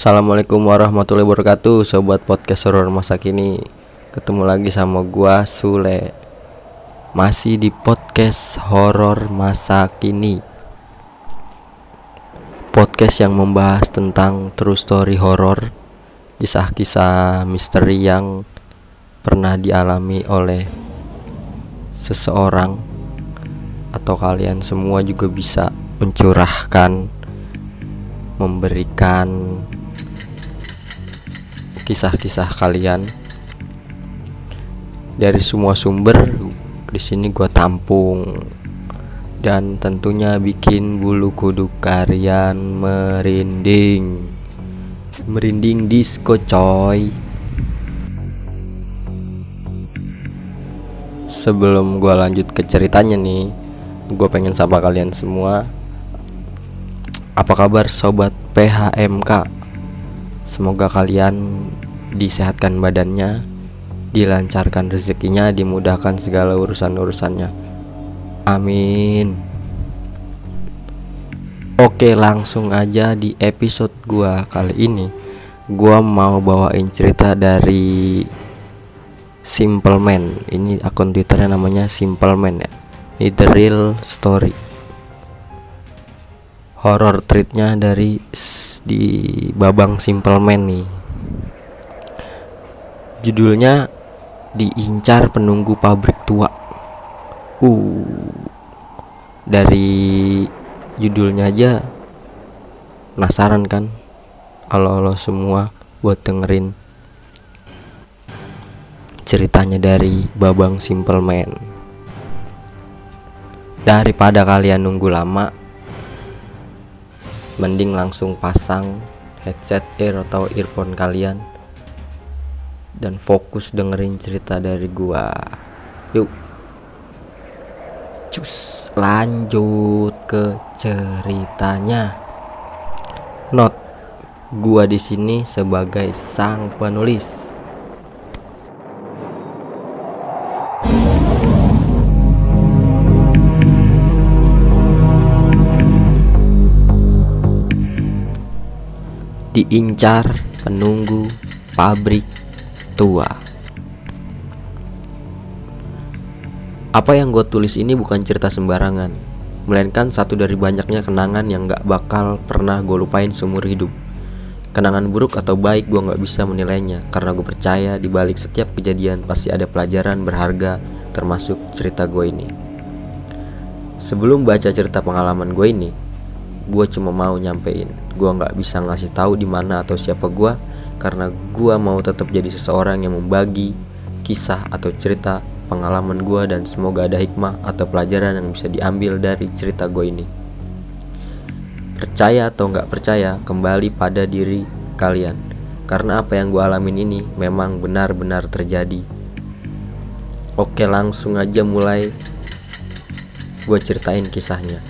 Assalamualaikum warahmatullahi wabarakatuh Sobat podcast horor masa kini. Ketemu lagi sama gua Sule. Masih di podcast horor masa kini. Podcast yang membahas tentang true story horor Kisah-kisah misteri yang pernah dialami oleh seseorang Atau kalian semua juga bisa mencurahkan Memberikan kisah-kisah kalian. Dari semua sumber di sini gua tampung. Dan tentunya bikin bulu kuduk kalian merinding. Merinding disco coy. Sebelum gua lanjut ke ceritanya nih gua pengen sapa kalian semua. Apa kabar sobat PHMK Semoga kalian disehatkan badannya, dilancarkan rezekinya, dimudahkan segala urusan-urusannya. Amin. Oke, langsung aja di episode gua kali ini. Gua mau bawain cerita dari Simple Man. Ini akun Twitternya namanya Simple Man ya. Ini the real story. Horror treatnya dari di Babang Simple Man nih. Judulnya diincar penunggu pabrik tua. Uh. Dari judulnya aja penasaran kan? Halo-halo semua buat dengerin ceritanya dari Babang Simple Man. Daripada kalian nunggu lama, mending langsung pasang headset ear atau earphone kalian dan fokus dengerin cerita dari gua. Yuk. Cus, lanjut ke ceritanya. Not gua di sini sebagai sang penulis. diincar penunggu pabrik tua. Apa yang gue tulis ini bukan cerita sembarangan, melainkan satu dari banyaknya kenangan yang gak bakal pernah gue lupain seumur hidup. Kenangan buruk atau baik gue gak bisa menilainya karena gue percaya di balik setiap kejadian pasti ada pelajaran berharga termasuk cerita gue ini. Sebelum baca cerita pengalaman gue ini, gue cuma mau nyampein gue nggak bisa ngasih tahu di mana atau siapa gue karena gue mau tetap jadi seseorang yang membagi kisah atau cerita pengalaman gue dan semoga ada hikmah atau pelajaran yang bisa diambil dari cerita gue ini. Percaya atau nggak percaya kembali pada diri kalian. Karena apa yang gue alamin ini memang benar-benar terjadi. Oke langsung aja mulai gue ceritain kisahnya.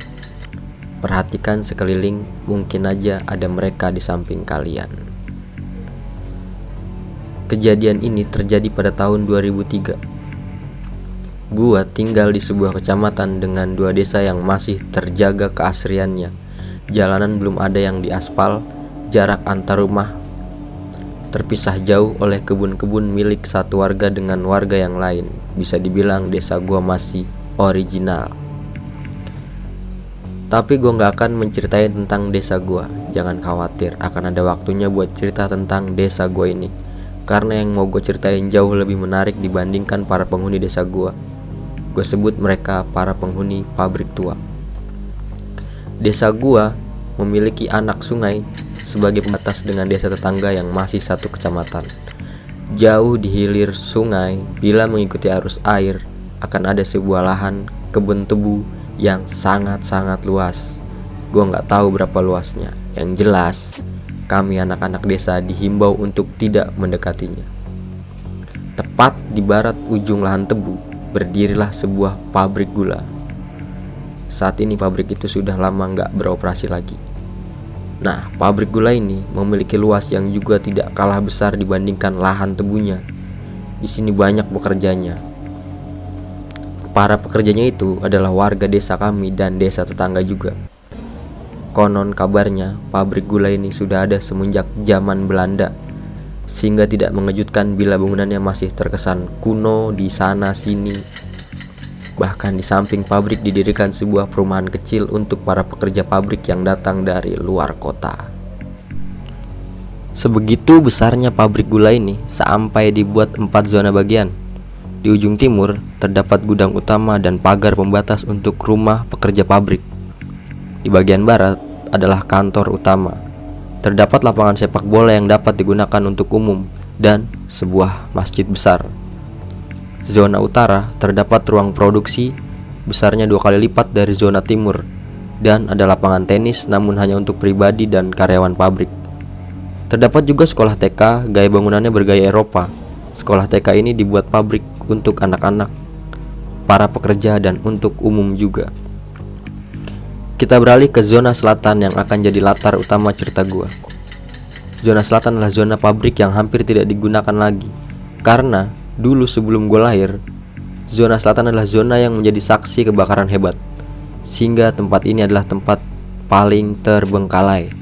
Perhatikan sekeliling, mungkin aja ada mereka di samping kalian. Kejadian ini terjadi pada tahun 2003. Gua tinggal di sebuah kecamatan dengan dua desa yang masih terjaga keasriannya. Jalanan belum ada yang diaspal, jarak antar rumah terpisah jauh oleh kebun-kebun milik satu warga dengan warga yang lain. Bisa dibilang desa gua masih original. Tapi gue gak akan menceritain tentang desa gue Jangan khawatir, akan ada waktunya buat cerita tentang desa gue ini Karena yang mau gue ceritain jauh lebih menarik dibandingkan para penghuni desa gue Gue sebut mereka para penghuni pabrik tua Desa gue memiliki anak sungai sebagai pembatas dengan desa tetangga yang masih satu kecamatan Jauh di hilir sungai, bila mengikuti arus air, akan ada sebuah lahan kebun tebu yang sangat-sangat luas. Gue nggak tahu berapa luasnya. Yang jelas, kami anak-anak desa dihimbau untuk tidak mendekatinya. Tepat di barat ujung lahan tebu, berdirilah sebuah pabrik gula. Saat ini pabrik itu sudah lama nggak beroperasi lagi. Nah, pabrik gula ini memiliki luas yang juga tidak kalah besar dibandingkan lahan tebunya. Di sini banyak pekerjanya, Para pekerjanya itu adalah warga desa kami dan desa tetangga juga. Konon kabarnya pabrik gula ini sudah ada semenjak zaman Belanda sehingga tidak mengejutkan bila bangunannya masih terkesan kuno di sana sini. Bahkan di samping pabrik didirikan sebuah perumahan kecil untuk para pekerja pabrik yang datang dari luar kota. Sebegitu besarnya pabrik gula ini sampai dibuat empat zona bagian. Di ujung timur terdapat gudang utama dan pagar pembatas untuk rumah pekerja pabrik. Di bagian barat adalah kantor utama Terdapat lapangan sepak bola yang dapat digunakan untuk umum dan sebuah masjid besar. Zona utara terdapat ruang produksi besarnya dua kali lipat dari zona timur dan ada lapangan tenis namun hanya untuk pribadi dan karyawan pabrik. Terdapat juga sekolah TK, gaya bangunannya bergaya Eropa. Sekolah TK ini dibuat pabrik untuk anak-anak, para pekerja dan untuk umum juga. Kita beralih ke zona selatan yang akan jadi latar utama cerita gua. Zona selatan adalah zona pabrik yang hampir tidak digunakan lagi karena dulu sebelum gue lahir, zona selatan adalah zona yang menjadi saksi kebakaran hebat. Sehingga tempat ini adalah tempat paling terbengkalai.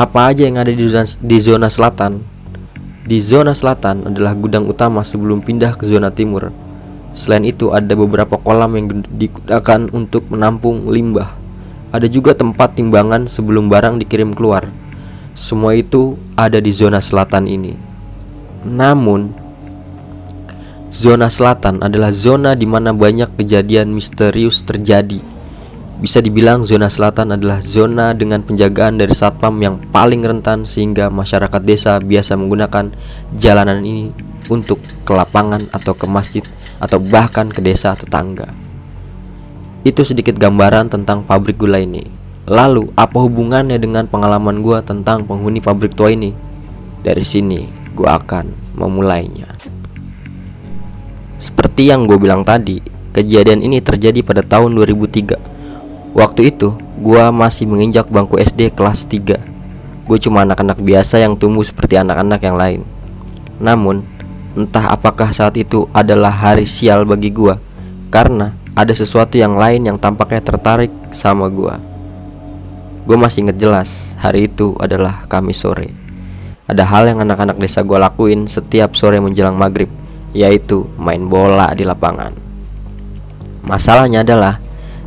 Apa aja yang ada di zona, di zona selatan? Di zona selatan adalah gudang utama sebelum pindah ke zona timur Selain itu ada beberapa kolam yang digunakan untuk menampung limbah. Ada juga tempat timbangan sebelum barang dikirim keluar. Semua itu ada di zona selatan ini. Namun, zona selatan adalah zona di mana banyak kejadian misterius terjadi. Bisa dibilang zona selatan adalah zona dengan penjagaan dari satpam yang paling rentan sehingga masyarakat desa biasa menggunakan jalanan ini untuk ke lapangan atau ke masjid atau bahkan ke desa tetangga. Itu sedikit gambaran tentang pabrik gula ini. Lalu, apa hubungannya dengan pengalaman gua tentang penghuni pabrik tua ini? Dari sini, gua akan memulainya. Seperti yang gue bilang tadi, kejadian ini terjadi pada tahun 2003. Waktu itu, gua masih menginjak bangku SD kelas 3. Gue cuma anak-anak biasa yang tumbuh seperti anak-anak yang lain. Namun, Entah apakah saat itu adalah hari sial bagi gua Karena ada sesuatu yang lain yang tampaknya tertarik sama gua. Gue masih inget jelas Hari itu adalah Kamis sore. Ada hal yang anak-anak desa gua lakuin setiap sore menjelang maghrib Yaitu main bola di lapangan. Masalahnya adalah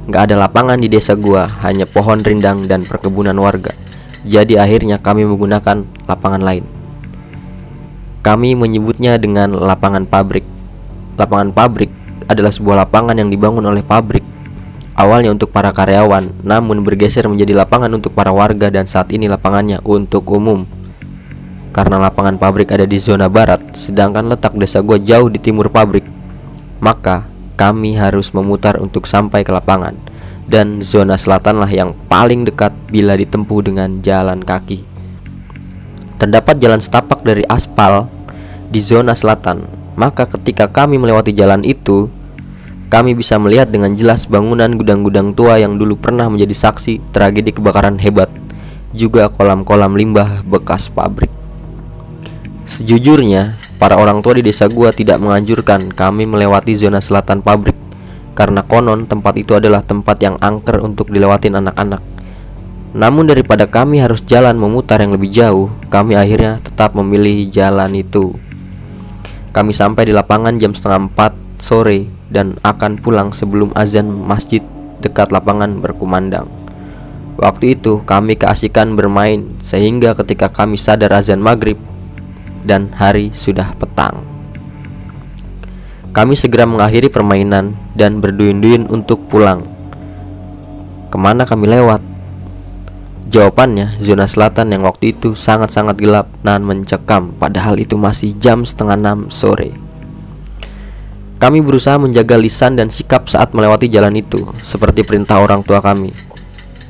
Gak ada lapangan di desa gua Hanya pohon rindang dan perkebunan warga. Jadi akhirnya kami menggunakan lapangan lain kami menyebutnya dengan lapangan pabrik. Lapangan pabrik adalah sebuah lapangan yang dibangun oleh pabrik awalnya untuk para karyawan, namun bergeser menjadi lapangan untuk para warga dan saat ini lapangannya untuk umum. Karena lapangan pabrik ada di zona barat, sedangkan letak desa gua jauh di timur pabrik, maka kami harus memutar untuk sampai ke lapangan. Dan zona selatanlah yang paling dekat bila ditempuh dengan jalan kaki. Terdapat jalan setapak dari aspal di zona selatan. Maka ketika kami melewati jalan itu, kami bisa melihat dengan jelas bangunan gudang-gudang tua yang dulu pernah menjadi saksi tragedi kebakaran hebat, juga kolam-kolam limbah bekas pabrik. Sejujurnya, para orang tua di desa gua tidak menganjurkan kami melewati zona selatan pabrik karena konon tempat itu adalah tempat yang angker untuk dilewatin anak-anak. Namun daripada kami harus jalan memutar yang lebih jauh, kami akhirnya tetap memilih jalan itu. Kami sampai di lapangan jam setengah empat sore dan akan pulang sebelum azan masjid dekat lapangan berkumandang. Waktu itu kami keasikan bermain sehingga ketika kami sadar azan maghrib dan hari sudah petang. Kami segera mengakhiri permainan dan berduyun-duyun untuk pulang. Ke mana kami lewat? Jawabannya, zona selatan yang waktu itu sangat-sangat gelap dan mencekam Padahal itu masih jam setengah enam sore. Kami berusaha menjaga lisan dan sikap saat melewati jalan itu Seperti perintah orang tua kami.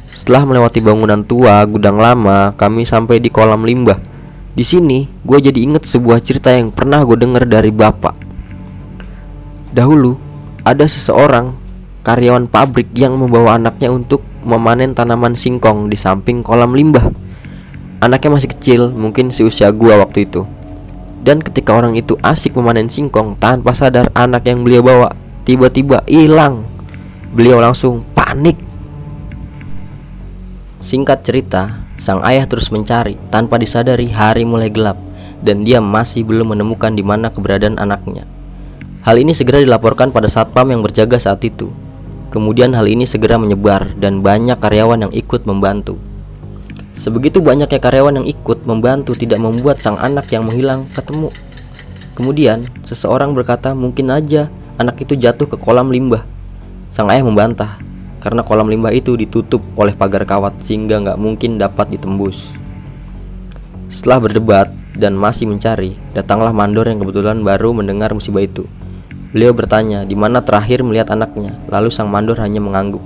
Setelah melewati bangunan tua, gudang lama, kami sampai di kolam limbah. Di sini, gue jadi inget sebuah cerita yang pernah gue denger dari bapak. Dahulu, ada seseorang karyawan pabrik yang membawa anaknya untuk memanen tanaman singkong di samping kolam limbah. Anaknya masih kecil, mungkin seusia gua waktu itu. Dan ketika orang itu asik memanen singkong tanpa sadar anak yang beliau bawa tiba-tiba hilang. Beliau langsung panik. Singkat cerita, sang ayah terus mencari tanpa disadari hari mulai gelap dan dia masih belum menemukan di mana keberadaan anaknya. Hal ini segera dilaporkan pada satpam yang berjaga saat itu. Kemudian hal ini segera menyebar dan banyak karyawan yang ikut membantu. Sebegitu banyaknya karyawan yang ikut membantu tidak membuat sang anak yang menghilang ketemu. Kemudian seseorang berkata mungkin aja anak itu jatuh ke kolam limbah. Sang ayah membantah karena kolam limbah itu ditutup oleh pagar kawat sehingga nggak mungkin dapat ditembus. Setelah berdebat dan masih mencari, datanglah mandor yang kebetulan baru mendengar musibah itu. Beliau bertanya di mana terakhir melihat anaknya, lalu sang mandor hanya mengangguk.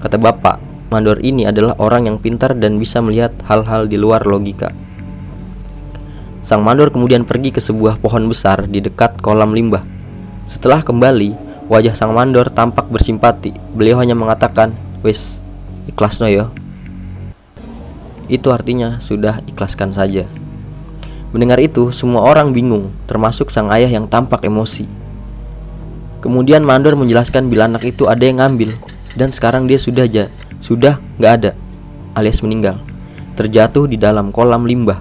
Kata bapak, mandor ini adalah orang yang pintar dan bisa melihat hal-hal di luar logika. Sang mandor kemudian pergi ke sebuah pohon besar di dekat kolam limbah. Setelah kembali, Wajah sang mandor tampak bersimpati. Beliau hanya mengatakan, "Wis, ikhlas no yo." Itu artinya sudah ikhlaskan saja. Mendengar itu, semua orang bingung, termasuk sang ayah yang tampak emosi. Kemudian mandor menjelaskan bila anak itu ada yang ngambil dan sekarang dia sudah aja, sudah nggak ada, alias meninggal, terjatuh di dalam kolam limbah.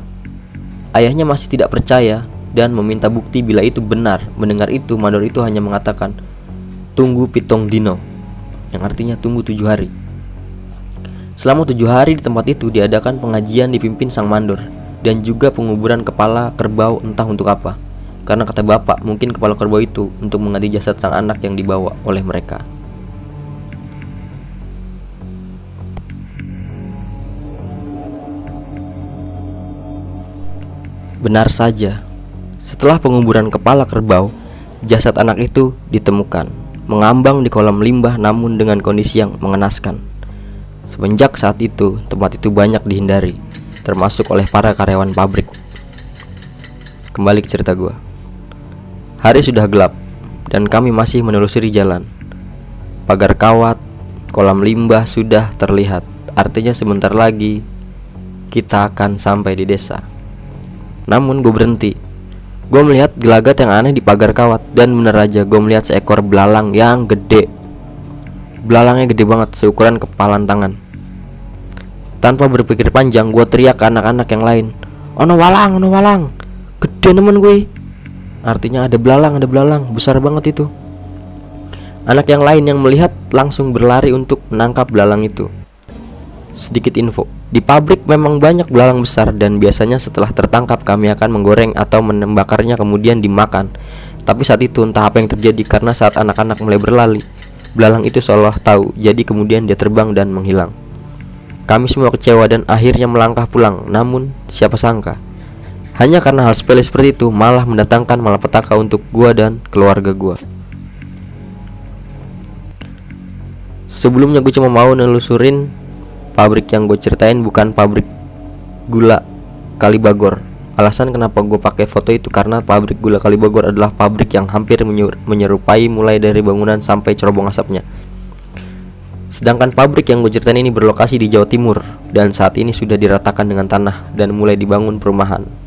Ayahnya masih tidak percaya dan meminta bukti bila itu benar. Mendengar itu, mandor itu hanya mengatakan, tunggu pitong dino yang artinya tunggu tujuh hari. Selama tujuh hari di tempat itu diadakan pengajian dipimpin sang mandor dan juga penguburan kepala kerbau entah untuk apa. Karena kata bapak mungkin kepala kerbau itu untuk mengganti jasad sang anak yang dibawa oleh mereka. Benar saja, setelah penguburan kepala kerbau, jasad anak itu ditemukan mengambang di kolam limbah namun dengan kondisi yang mengenaskan. Semenjak saat itu, tempat itu banyak dihindari, termasuk oleh para karyawan pabrik. Kembali ke cerita gua. Hari sudah gelap dan kami masih menelusuri jalan. Pagar kawat, kolam limbah sudah terlihat. Artinya sebentar lagi kita akan sampai di desa. Namun gue berhenti Gue melihat gelagat yang aneh di pagar kawat dan bener aja gue melihat seekor belalang yang gede. Belalangnya gede banget seukuran kepalan tangan. Tanpa berpikir panjang, gue teriak ke anak-anak yang lain. Ono walang, ono walang. Gede nemen gue. Artinya ada belalang, ada belalang, besar banget itu. Anak yang lain yang melihat langsung berlari untuk menangkap belalang itu. Sedikit info, di pabrik memang banyak belalang besar dan biasanya setelah tertangkap kami akan menggoreng atau menembakarnya kemudian dimakan. Tapi saat itu entah apa yang terjadi karena saat anak-anak mulai berlari, belalang itu seolah tahu, jadi kemudian dia terbang dan menghilang. Kami semua kecewa dan akhirnya melangkah pulang, namun siapa sangka hanya karena hal sepele seperti itu malah mendatangkan malapetaka untuk gua dan keluarga gua. Sebelumnya gue cuma mau nelusurin pabrik yang gue ceritain bukan pabrik gula Kalibagor. Alasan kenapa gue pakai foto itu karena pabrik gula Kalibagor adalah pabrik yang hampir menyerupai mulai dari bangunan sampai cerobong asapnya. Sedangkan pabrik yang gue ceritain ini berlokasi di Jawa Timur dan saat ini sudah diratakan dengan tanah dan mulai dibangun perumahan.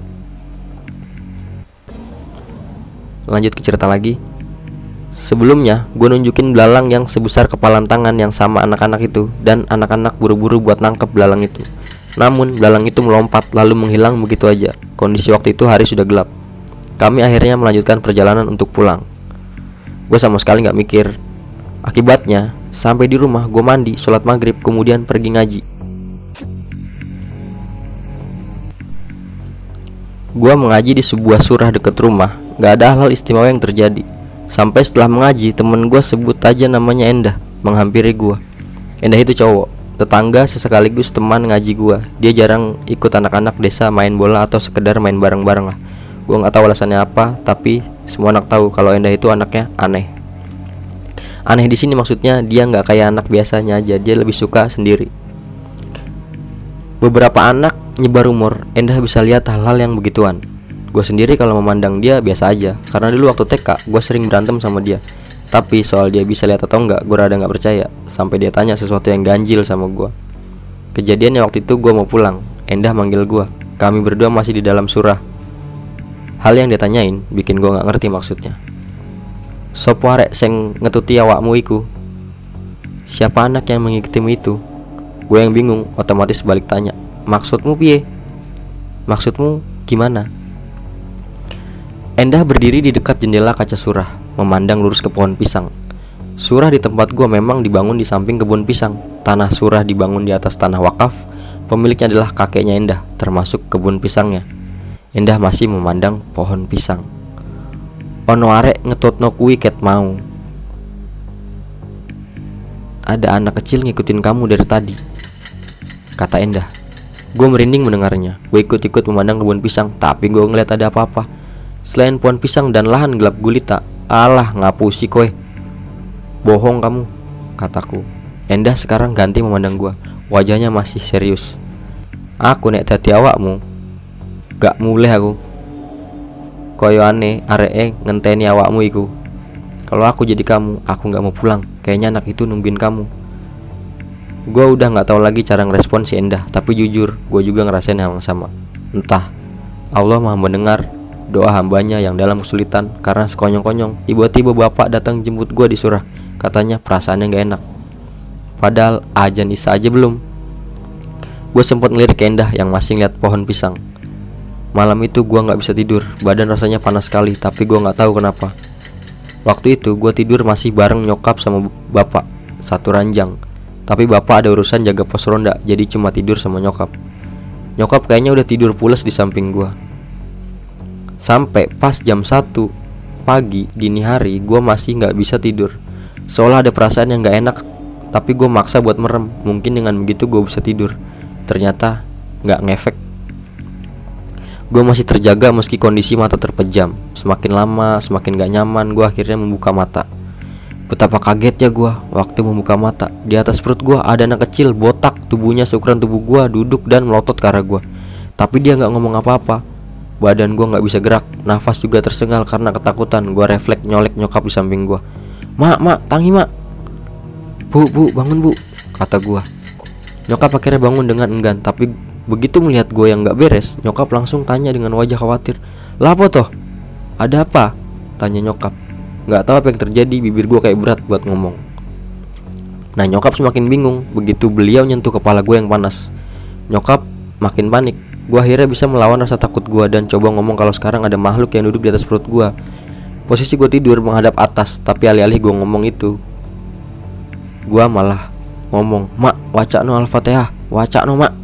Lanjut ke cerita lagi. Sebelumnya, gue nunjukin belalang yang sebesar kepalan tangan yang sama anak-anak itu dan anak-anak buru-buru buat nangkep belalang itu. Namun, belalang itu melompat lalu menghilang begitu aja. Kondisi waktu itu hari sudah gelap. Kami akhirnya melanjutkan perjalanan untuk pulang. Gue sama sekali nggak mikir. Akibatnya, sampai di rumah gue mandi, sholat maghrib, kemudian pergi ngaji. Gue mengaji di sebuah surah deket rumah. Gak ada hal istimewa yang terjadi. Sampai setelah mengaji, temen gue sebut aja namanya Endah, menghampiri gue. Endah itu cowok, tetangga sesekaligus teman ngaji gue. Dia jarang ikut anak-anak desa main bola atau sekedar main bareng-bareng lah. Gue nggak tahu alasannya apa, tapi semua anak tahu kalau Endah itu anaknya aneh. Aneh di sini maksudnya dia nggak kayak anak biasanya aja, dia lebih suka sendiri. Beberapa anak nyebar rumor, Endah bisa lihat hal-hal yang begituan. Gue sendiri kalau memandang dia biasa aja Karena dulu waktu TK gue sering berantem sama dia. Tapi soal dia bisa lihat atau enggak gue rada gak percaya Sampai dia tanya sesuatu yang ganjil sama gue Kejadiannya waktu itu gue mau pulang Endah manggil gue Kami berdua masih di dalam surah. Hal yang dia tanyain bikin gue gak ngerti maksudnya. Sopo arek seng ngetuti awakmu iku? Siapa anak yang mengikutimu itu Gue yang bingung, otomatis balik tanya, "Maksudmu piye?" "Maksudmu gimana?" Endah berdiri di dekat jendela kaca surah, memandang lurus ke pohon pisang. Surah di tempat gua memang dibangun di samping kebun pisang. Tanah surah dibangun di atas tanah wakaf. Pemiliknya adalah kakeknya Endah, termasuk kebun pisangnya. Endah masih memandang pohon pisang. Ono arek ngetotno kuwi ket mau. Ada anak kecil ngikutin kamu dari tadi. Kata Endah. Gue merinding mendengarnya. Gue ikut-ikut memandang kebun pisang, tapi gue ngeliat ada apa-apa. Selain pohon pisang dan lahan gelap gulita Alah ngapusi kowe Bohong kamu Kataku. Endah sekarang ganti memandang gua. Wajahnya masih serius. Aku nek dadi awakmu Gak mulai aku. Koyo aneh aree ngenteni awakmu iku. Kalau aku jadi kamu Aku gak mau pulang. Kayaknya anak itu nungguin kamu Gue udah gak tahu lagi cara ngerespon si Endah Tapi jujur gue juga ngerasain hal yang sama. Entah Allah maha mendengar doa hambanya yang dalam kesulitan karena sekonyong-konyong. Tiba-tiba bapak datang jemput gue di surah. Katanya perasaannya gak enak. Padahal ajan isa aja belum. Gue sempat ngelirik Endah yang masih ngeliat pohon pisang. Malam itu gue nggak bisa tidur badan rasanya panas sekali tapi gue nggak tahu kenapa. Waktu itu gue tidur masih bareng nyokap sama bapak satu ranjang tapi bapak ada urusan jaga pos ronda jadi cuma tidur sama nyokap. Nyokap kayaknya udah tidur pulas di samping gue Sampai pas jam 1 pagi dini hari gue masih nggak bisa tidur. Seolah ada perasaan yang nggak enak Tapi gue maksa buat merem. Mungkin dengan begitu gue bisa tidur. Ternyata nggak ngefek. Gue masih terjaga meski kondisi mata terpejam. Semakin lama semakin gak nyaman gue akhirnya membuka mata Betapa kagetnya gue waktu membuka mata Di atas perut gue ada anak kecil botak Tubuhnya seukuran tubuh gue duduk dan melotot ke arah gue Tapi dia nggak ngomong apa-apa Badan gue nggak bisa gerak, nafas juga tersengal karena ketakutan. Gue refleks nyolek nyokap di samping gue. Mak, mak, tangi mak. Bu, bu, bangun bu, kata gue. Nyokap akhirnya bangun dengan enggan, tapi begitu melihat gue yang nggak beres, nyokap langsung tanya dengan wajah khawatir. Lapo toh? Ada apa? Tanya nyokap. Nggak tahu apa yang terjadi, bibir gue kayak berat buat ngomong. Nah nyokap semakin bingung Begitu beliau nyentuh kepala gue yang panas Nyokap makin panik Gue akhirnya bisa melawan rasa takut gue dan coba ngomong kalau sekarang ada makhluk yang duduk di atas perut gue. Posisi gue tidur menghadap atas, tapi alih-alih gue ngomong itu, gue malah ngomong, Mak, waca no al-fatihah, waca no mak.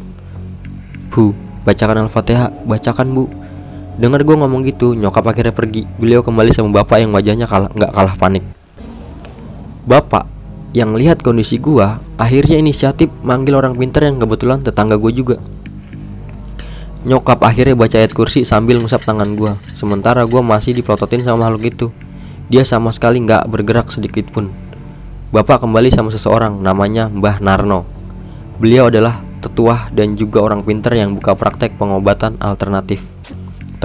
Bu, bacakan al-fatihah, bacakan bu. Dengar gue ngomong gitu, nyokap akhirnya pergi. Beliau kembali sama bapak yang wajahnya kalah, nggak kalah panik. Bapak yang lihat kondisi gue, akhirnya inisiatif manggil orang pintar yang kebetulan tetangga gue juga. Nyokap akhirnya baca ayat kursi sambil ngusap tangan gue Sementara gue masih dipelototin sama makhluk itu Dia sama sekali nggak bergerak sedikit pun Bapak kembali sama seseorang namanya Mbah Narno Beliau adalah tetua dan juga orang pinter yang buka praktek pengobatan alternatif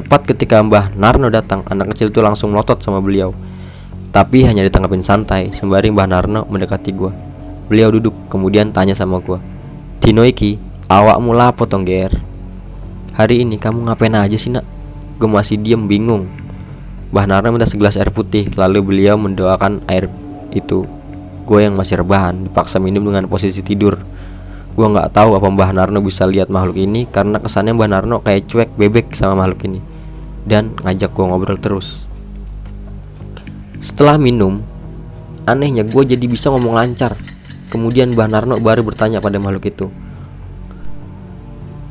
Tepat ketika Mbah Narno datang, anak kecil itu langsung melotot sama beliau. Tapi hanya ditanggapin santai, sembari Mbah Narno mendekati gue Beliau duduk, kemudian tanya sama gue Dino iki, awakmu lapo tong Hari ini kamu ngapain aja sih nak? Gue masih diem bingung. Mbah Narno minta segelas air putih Lalu beliau mendoakan air itu. Gue yang masih rebahan Dipaksa minum dengan posisi tidur. Gue gak tahu apa Mbah Narno bisa lihat makhluk ini Karena kesannya Mbah Narno kayak cuek bebek sama makhluk ini Dan ngajak gue ngobrol terus Setelah minum Anehnya gue jadi bisa ngomong lancar Kemudian Mbah Narno baru bertanya pada makhluk itu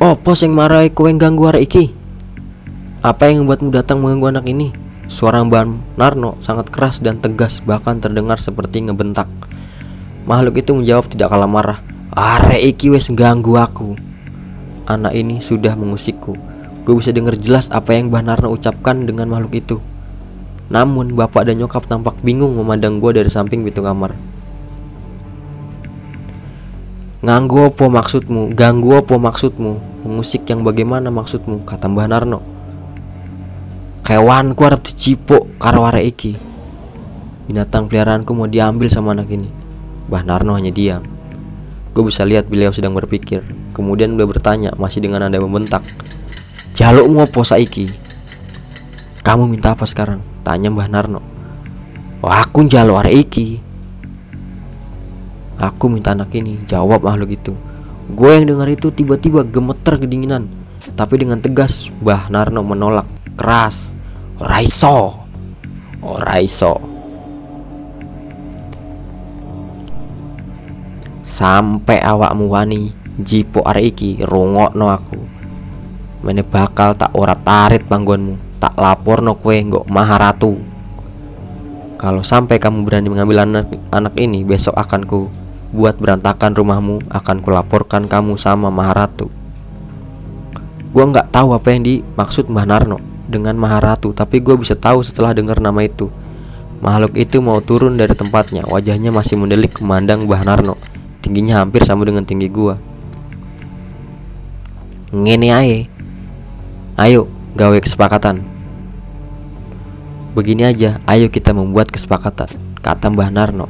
Opo yang marai kowe ganggu arek iki? Apa yang membuatmu datang mengganggu anak ini? Suara Mbak Narno sangat keras dan tegas bahkan terdengar seperti ngebentak. Makhluk itu menjawab tidak kalah marah. Arek iki wes ganggu aku. Anak ini sudah mengusikku. Gue bisa dengar jelas apa yang Mbah Narno ucapkan dengan makhluk itu. Namun bapak dan nyokap tampak bingung memandang gue dari samping pintu kamar. Nganggu apa maksudmu? Ganggu apa maksudmu? Musik yang bagaimana maksudmu? Kata Mbah Narno. Kewanku harap dicipuk karo iki. Binatang peliharaanku mau diambil sama anak ini. Mbah Narno hanya diam. Gue bisa lihat beliau sedang berpikir. Kemudian beliau bertanya masih dengan nada membentak. Jalukmu apa saiki? Kamu minta apa sekarang? Tanya Mbah Narno. Wah, aku jaluk arek iki. Aku minta anak ini, jawab makhluk itu. Gue yang dengar itu tiba-tiba gemeter kedinginan. Tapi dengan tegas Mbah Narno menolak keras. Raiso. Raiso. Sampai awakmu wani jipo arek iki rungokno aku. Mene bakal tak ora tarit panggonmu, tak laporno kue nggak maharatu. Kalau sampai kamu berani mengambil anak, anak ini, besok akan ku buat berantakan rumahmu, akan kulaporkan kamu sama Maharatu. Gua nggak tahu apa yang dimaksud Mbah Narno dengan Maharatu, tapi gue bisa tahu setelah dengar nama itu. Makhluk itu mau turun dari tempatnya, wajahnya masih mendelik memandang Mbah Narno. Tingginya hampir sama dengan tinggi gua. Ngene ae. Ayo, gawe kesepakatan. Begini aja, ayo kita membuat kesepakatan, kata Mbah Narno.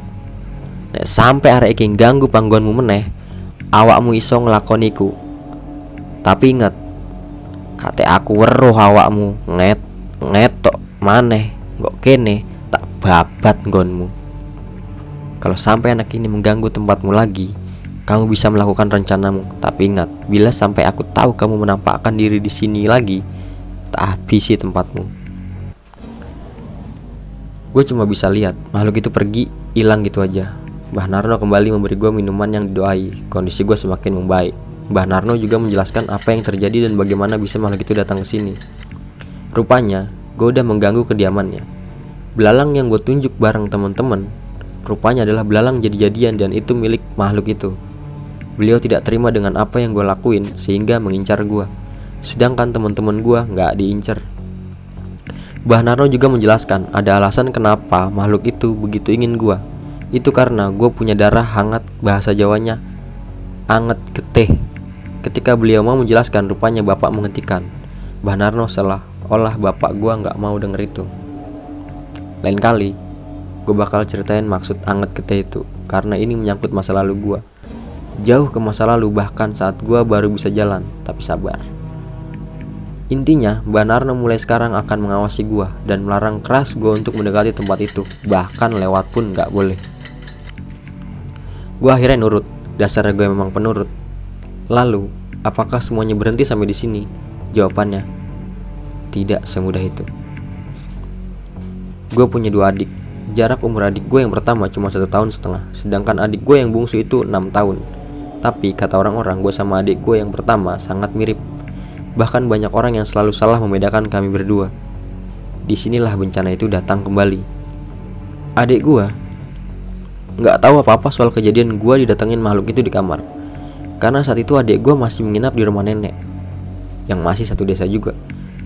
Nek sampai arek iki ganggu panggonmu meneh, awakmu iso nglakoniku. Tapi ingat, kate aku weruh awakmu nget ngetok maneh, kok kene tak babat nggonmu. Kalau sampai anak ini mengganggu tempatmu lagi, kamu bisa melakukan rencanamu. Tapi ingat, bila sampai aku tahu kamu menampakkan diri di sini lagi, tak habisi tempatmu. Gue cuma bisa lihat makhluk itu pergi, hilang gitu aja. Mbah Narno kembali memberi gue minuman yang didoai. Kondisi gue semakin membaik. Mbah Narno juga menjelaskan apa yang terjadi dan bagaimana bisa makhluk itu datang ke sini. Rupanya, gue udah mengganggu kediamannya. Belalang yang gue tunjuk bareng teman-teman, rupanya adalah belalang jadi-jadian dan itu milik makhluk itu. Beliau tidak terima dengan apa yang gue lakuin sehingga mengincar gue. Sedangkan teman-teman gue nggak diincar. Mbah Narno juga menjelaskan ada alasan kenapa makhluk itu begitu ingin gue itu karena gue punya darah hangat bahasa Jawanya anget geteh. Ketika beliau mau menjelaskan, rupanya bapak menghentikan. Mbah Narno salah, olah bapak gue nggak mau denger itu. Lain kali, gue bakal ceritain maksud anget geteh itu, karena ini menyangkut masa lalu gue. Jauh ke masa lalu bahkan saat gue baru bisa jalan, tapi sabar. Intinya, Mbak Narno mulai sekarang akan mengawasi gue dan melarang keras gue untuk mendekati tempat itu, bahkan lewat pun nggak boleh. Gue akhirnya nurut. Dasarnya gue memang penurut. Lalu, apakah semuanya berhenti sampai di sini? Jawabannya, tidak semudah itu. Gue punya dua adik. Jarak umur adik gue yang pertama cuma satu tahun setengah, sedangkan adik gue yang bungsu itu enam tahun. Tapi kata orang-orang gue sama adik gue yang pertama sangat mirip. Bahkan banyak orang yang selalu salah membedakan kami berdua. Di sinilah bencana itu datang kembali. Adik gue nggak tahu apa-apa soal kejadian gue didatengin makhluk itu di kamar. Karena saat itu adik gue masih menginap di rumah nenek, yang masih satu desa juga.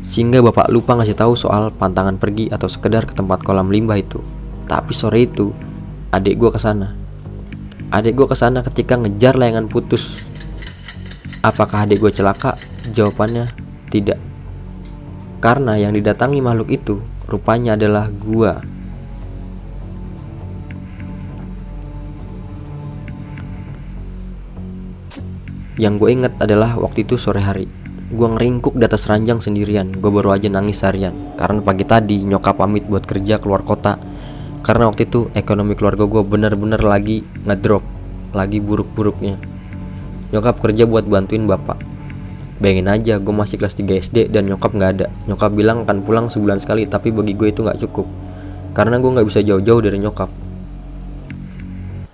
Sehingga bapak lupa ngasih tahu soal pantangan pergi atau sekedar ke tempat kolam limbah itu. Tapi sore itu, adik gue ke sana. Adik gue ke sana ketika ngejar layangan putus. Apakah adik gue celaka? Jawabannya tidak. Karena yang didatangi makhluk itu rupanya adalah gua. Yang gue inget adalah waktu itu sore hari. Gue ngeringkuk di atas ranjang sendirian. Gue baru aja nangis harian. Karena pagi tadi nyokap pamit buat kerja keluar kota. Karena waktu itu ekonomi keluarga gue bener-bener lagi ngedrop. Lagi buruk-buruknya. Nyokap kerja buat bantuin bapak. Bayangin aja gue masih kelas 3 SD dan nyokap nggak ada. Nyokap bilang akan pulang sebulan sekali tapi bagi gue itu nggak cukup. Karena gue nggak bisa jauh-jauh dari nyokap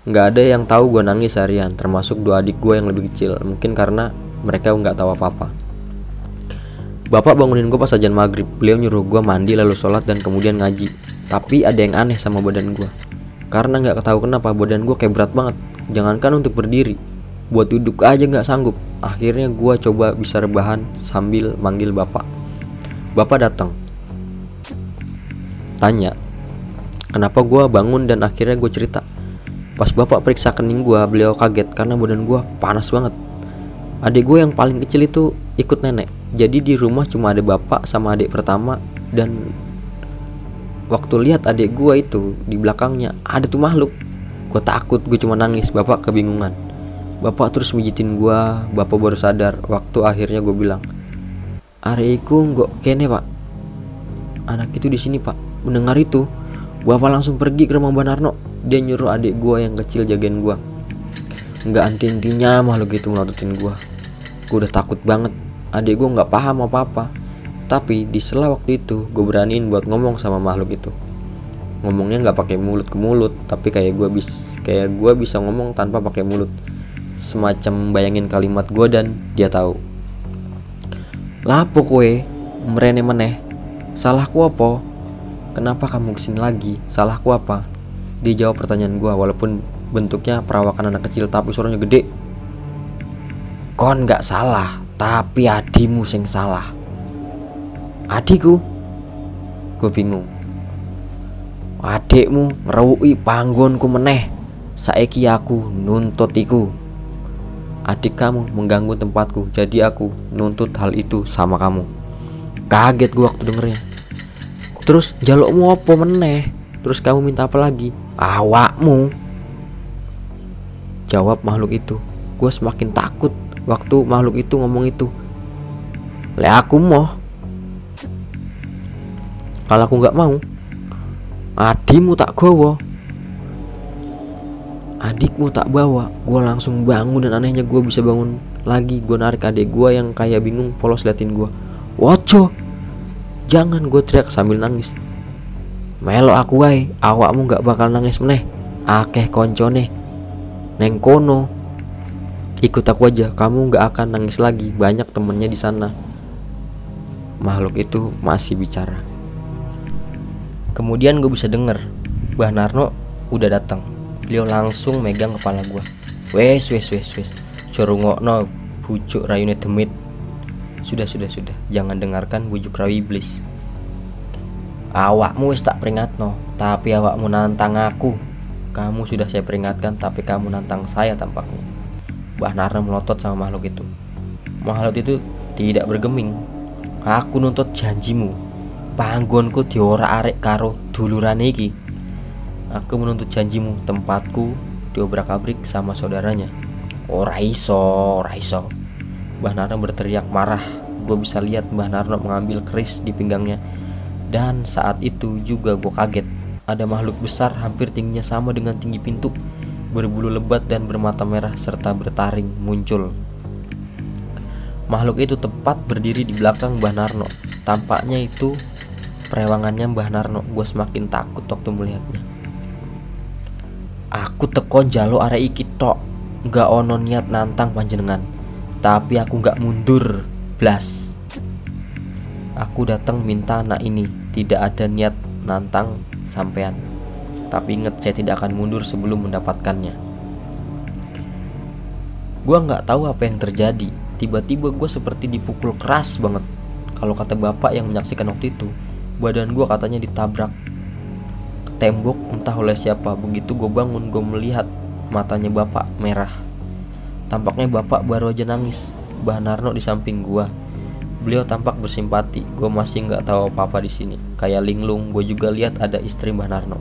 nggak ada yang tahu gue nangis seharian termasuk dua adik gue yang lebih kecil mungkin karena mereka nggak tahu apa-apa bapak bangunin gue pas ajan maghrib beliau nyuruh gue mandi lalu sholat dan kemudian ngaji tapi ada yang aneh sama badan gue karena nggak tahu kenapa badan gue kayak berat banget. Jangankan untuk berdiri buat duduk aja nggak sanggup. Akhirnya gue coba bisa rebahan sambil manggil bapak. Bapak datang. Tanya kenapa gue bangun dan akhirnya gue cerita? Pas bapak periksa kening gue, beliau kaget karena badan gue panas banget. Adik gue yang paling kecil itu ikut nenek. Jadi di rumah cuma ada bapak sama adik pertama dan waktu lihat adik gue itu di belakangnya ada tuh makhluk. Gue takut, gue cuma nangis. Bapak kebingungan. Bapak terus mijitin gue. Bapak baru sadar waktu akhirnya gue bilang, Ariku nggak kene pak. Anak itu di sini pak. Mendengar itu, bapak langsung pergi ke rumah Mbak Narno dia nyuruh adik gue yang kecil jagain gue Nggak anti-intinya makhluk itu melototin gue Gue udah takut banget Adik gue nggak paham apa-apa Tapi di sela waktu itu gue beraniin buat ngomong sama makhluk itu. Ngomongnya nggak pakai mulut ke mulut Tapi kayak gue bis kayak gue bisa ngomong tanpa pakai mulut. Semacam bayangin kalimat gue dan dia tahu. Lapo kue merene meneh. Salahku apa? Kenapa kamu ke sini lagi? Salahku apa? Dia jawab pertanyaan gue walaupun bentuknya perawakan anak kecil tapi suaranya gede. Kon nggak salah tapi adimu sing salah adikku gue bingung. Adikmu ngeruwi panggonku meneh saiki aku nuntut iku. Adik kamu mengganggu tempatku jadi aku nuntut hal itu sama kamu. Kaget gue waktu dengernya. Terus jalukmu apa meneh? Terus kamu minta apa lagi? Awakmu. Jawab makhluk itu. Gue semakin takut Waktu makhluk itu ngomong itu. Le aku mau Kalau aku nggak mau Adimu tak gowo. Adikmu tak bawa Gue langsung bangun dan anehnya gue bisa bangun lagi. Gue narik adik gue yang kayak bingung polos liatin gue Woco! Jangan gue teriak sambil nangis. Melo aku wae Awakmu gak bakal nangis meneh. Akeh koncone. Neng kono. Ikut aku aja Kamu gak akan nangis lagi. Banyak temennya di sana. Makhluk itu masih bicara Kemudian gue bisa denger Bah Narno udah datang Beliau langsung megang kepala gue Wes wes wes wes Corungokno bujuk rayune demit Sudah sudah sudah Jangan dengarkan bujuk rayu iblis Awakmu wis tak peringatno Tapi awakmu nantang aku kamu sudah saya peringatkan tapi kamu nantang saya tampaknya. Mbah Narna melotot sama makhluk itu. Makhluk itu tidak bergeming. Aku nuntut janjimu. Panggonku diora arek karo duluran iki. Aku menuntut janjimu tempatku diobrak-abrik sama saudaranya. Ora iso, ora iso. Mbah Narno berteriak marah. Gue bisa lihat Mbah Narno mengambil keris di pinggangnya. Dan saat itu juga gue kaget ada makhluk besar hampir tingginya sama dengan tinggi pintu, berbulu lebat dan bermata merah serta bertaring muncul. Makhluk itu tepat berdiri di belakang Mbah Narno. Tampaknya itu perewangannya Mbah Narno. Gue semakin takut waktu melihatnya. Aku tekon jalo are iki tok. Gak ono niat nantang panjenengan. Tapi aku gak mundur. Blas. Aku datang minta anak ini. Tidak ada niat nantang sampean. Tapi ingat saya tidak akan mundur sebelum mendapatkannya. Gua nggak tahu apa yang terjadi. Tiba-tiba gue seperti dipukul keras banget. Kalau kata bapak yang menyaksikan waktu itu, badan gue katanya ditabrak ke tembok entah oleh siapa. Begitu gue bangun, gue melihat matanya bapak merah. Tampaknya bapak baru aja nangis. Bah Narno di samping gue Beliau tampak bersimpati. Gue masih nggak tahu apa-apa di sini. Kayak linglung, gue juga lihat ada istri Mbah Narno.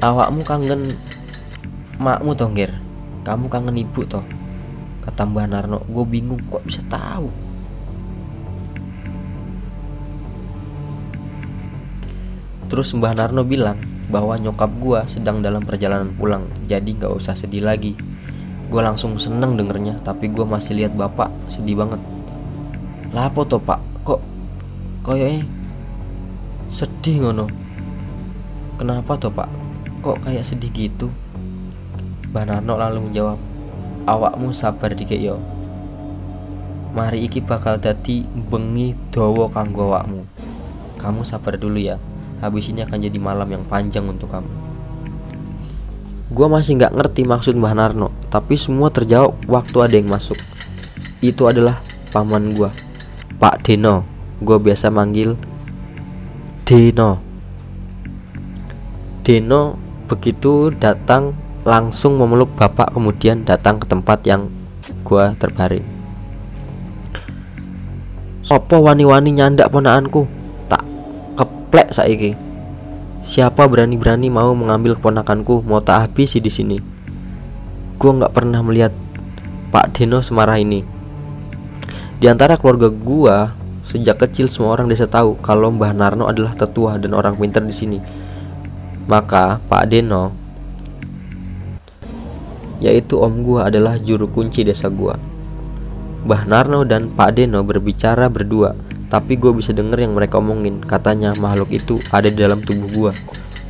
Awakmu kangen makmu tonggir. Kamu kangen ibu toh. Kata Mbah Narno. Gue bingung kok bisa tahu. Terus Mbah Narno bilang bahwa nyokap gue sedang dalam perjalanan pulang, jadi gak usah sedih lagi. Gue langsung seneng dengernya Tapi gue masih lihat bapak sedih banget Lapo toh pak Kok Kayaknya Sedih ngono Kenapa toh pak Kok kayak sedih gitu Mbak Narno lalu menjawab Awakmu sabar dikit yo Mari iki bakal dadi bengi dawa kanggo awakmu Kamu sabar dulu ya Habis ini akan jadi malam yang panjang untuk kamu Gue masih nggak ngerti maksud Mbah Narno, tapi semua terjawab waktu ada yang masuk. Itu adalah paman gue, Pak Deno. Gue biasa manggil Deno. Deno begitu datang langsung memeluk bapak kemudian datang ke tempat yang gue terbaring. Sopo wani-wani nyandak ponaanku? Tak keplek saiki. Siapa berani-berani mau mengambil keponakanku mau tak habis di sini. Gue nggak pernah melihat Pak Deno semarah ini. Di antara keluarga gue, sejak kecil semua orang desa tahu kalau Mbah Narno adalah tetua dan orang pintar di sini. Maka Pak Deno yaitu om gua adalah juru kunci desa gua. Mbah Narno dan Pak Deno berbicara berdua, tapi gue bisa denger yang mereka omongin. Katanya makhluk itu ada di dalam tubuh gue.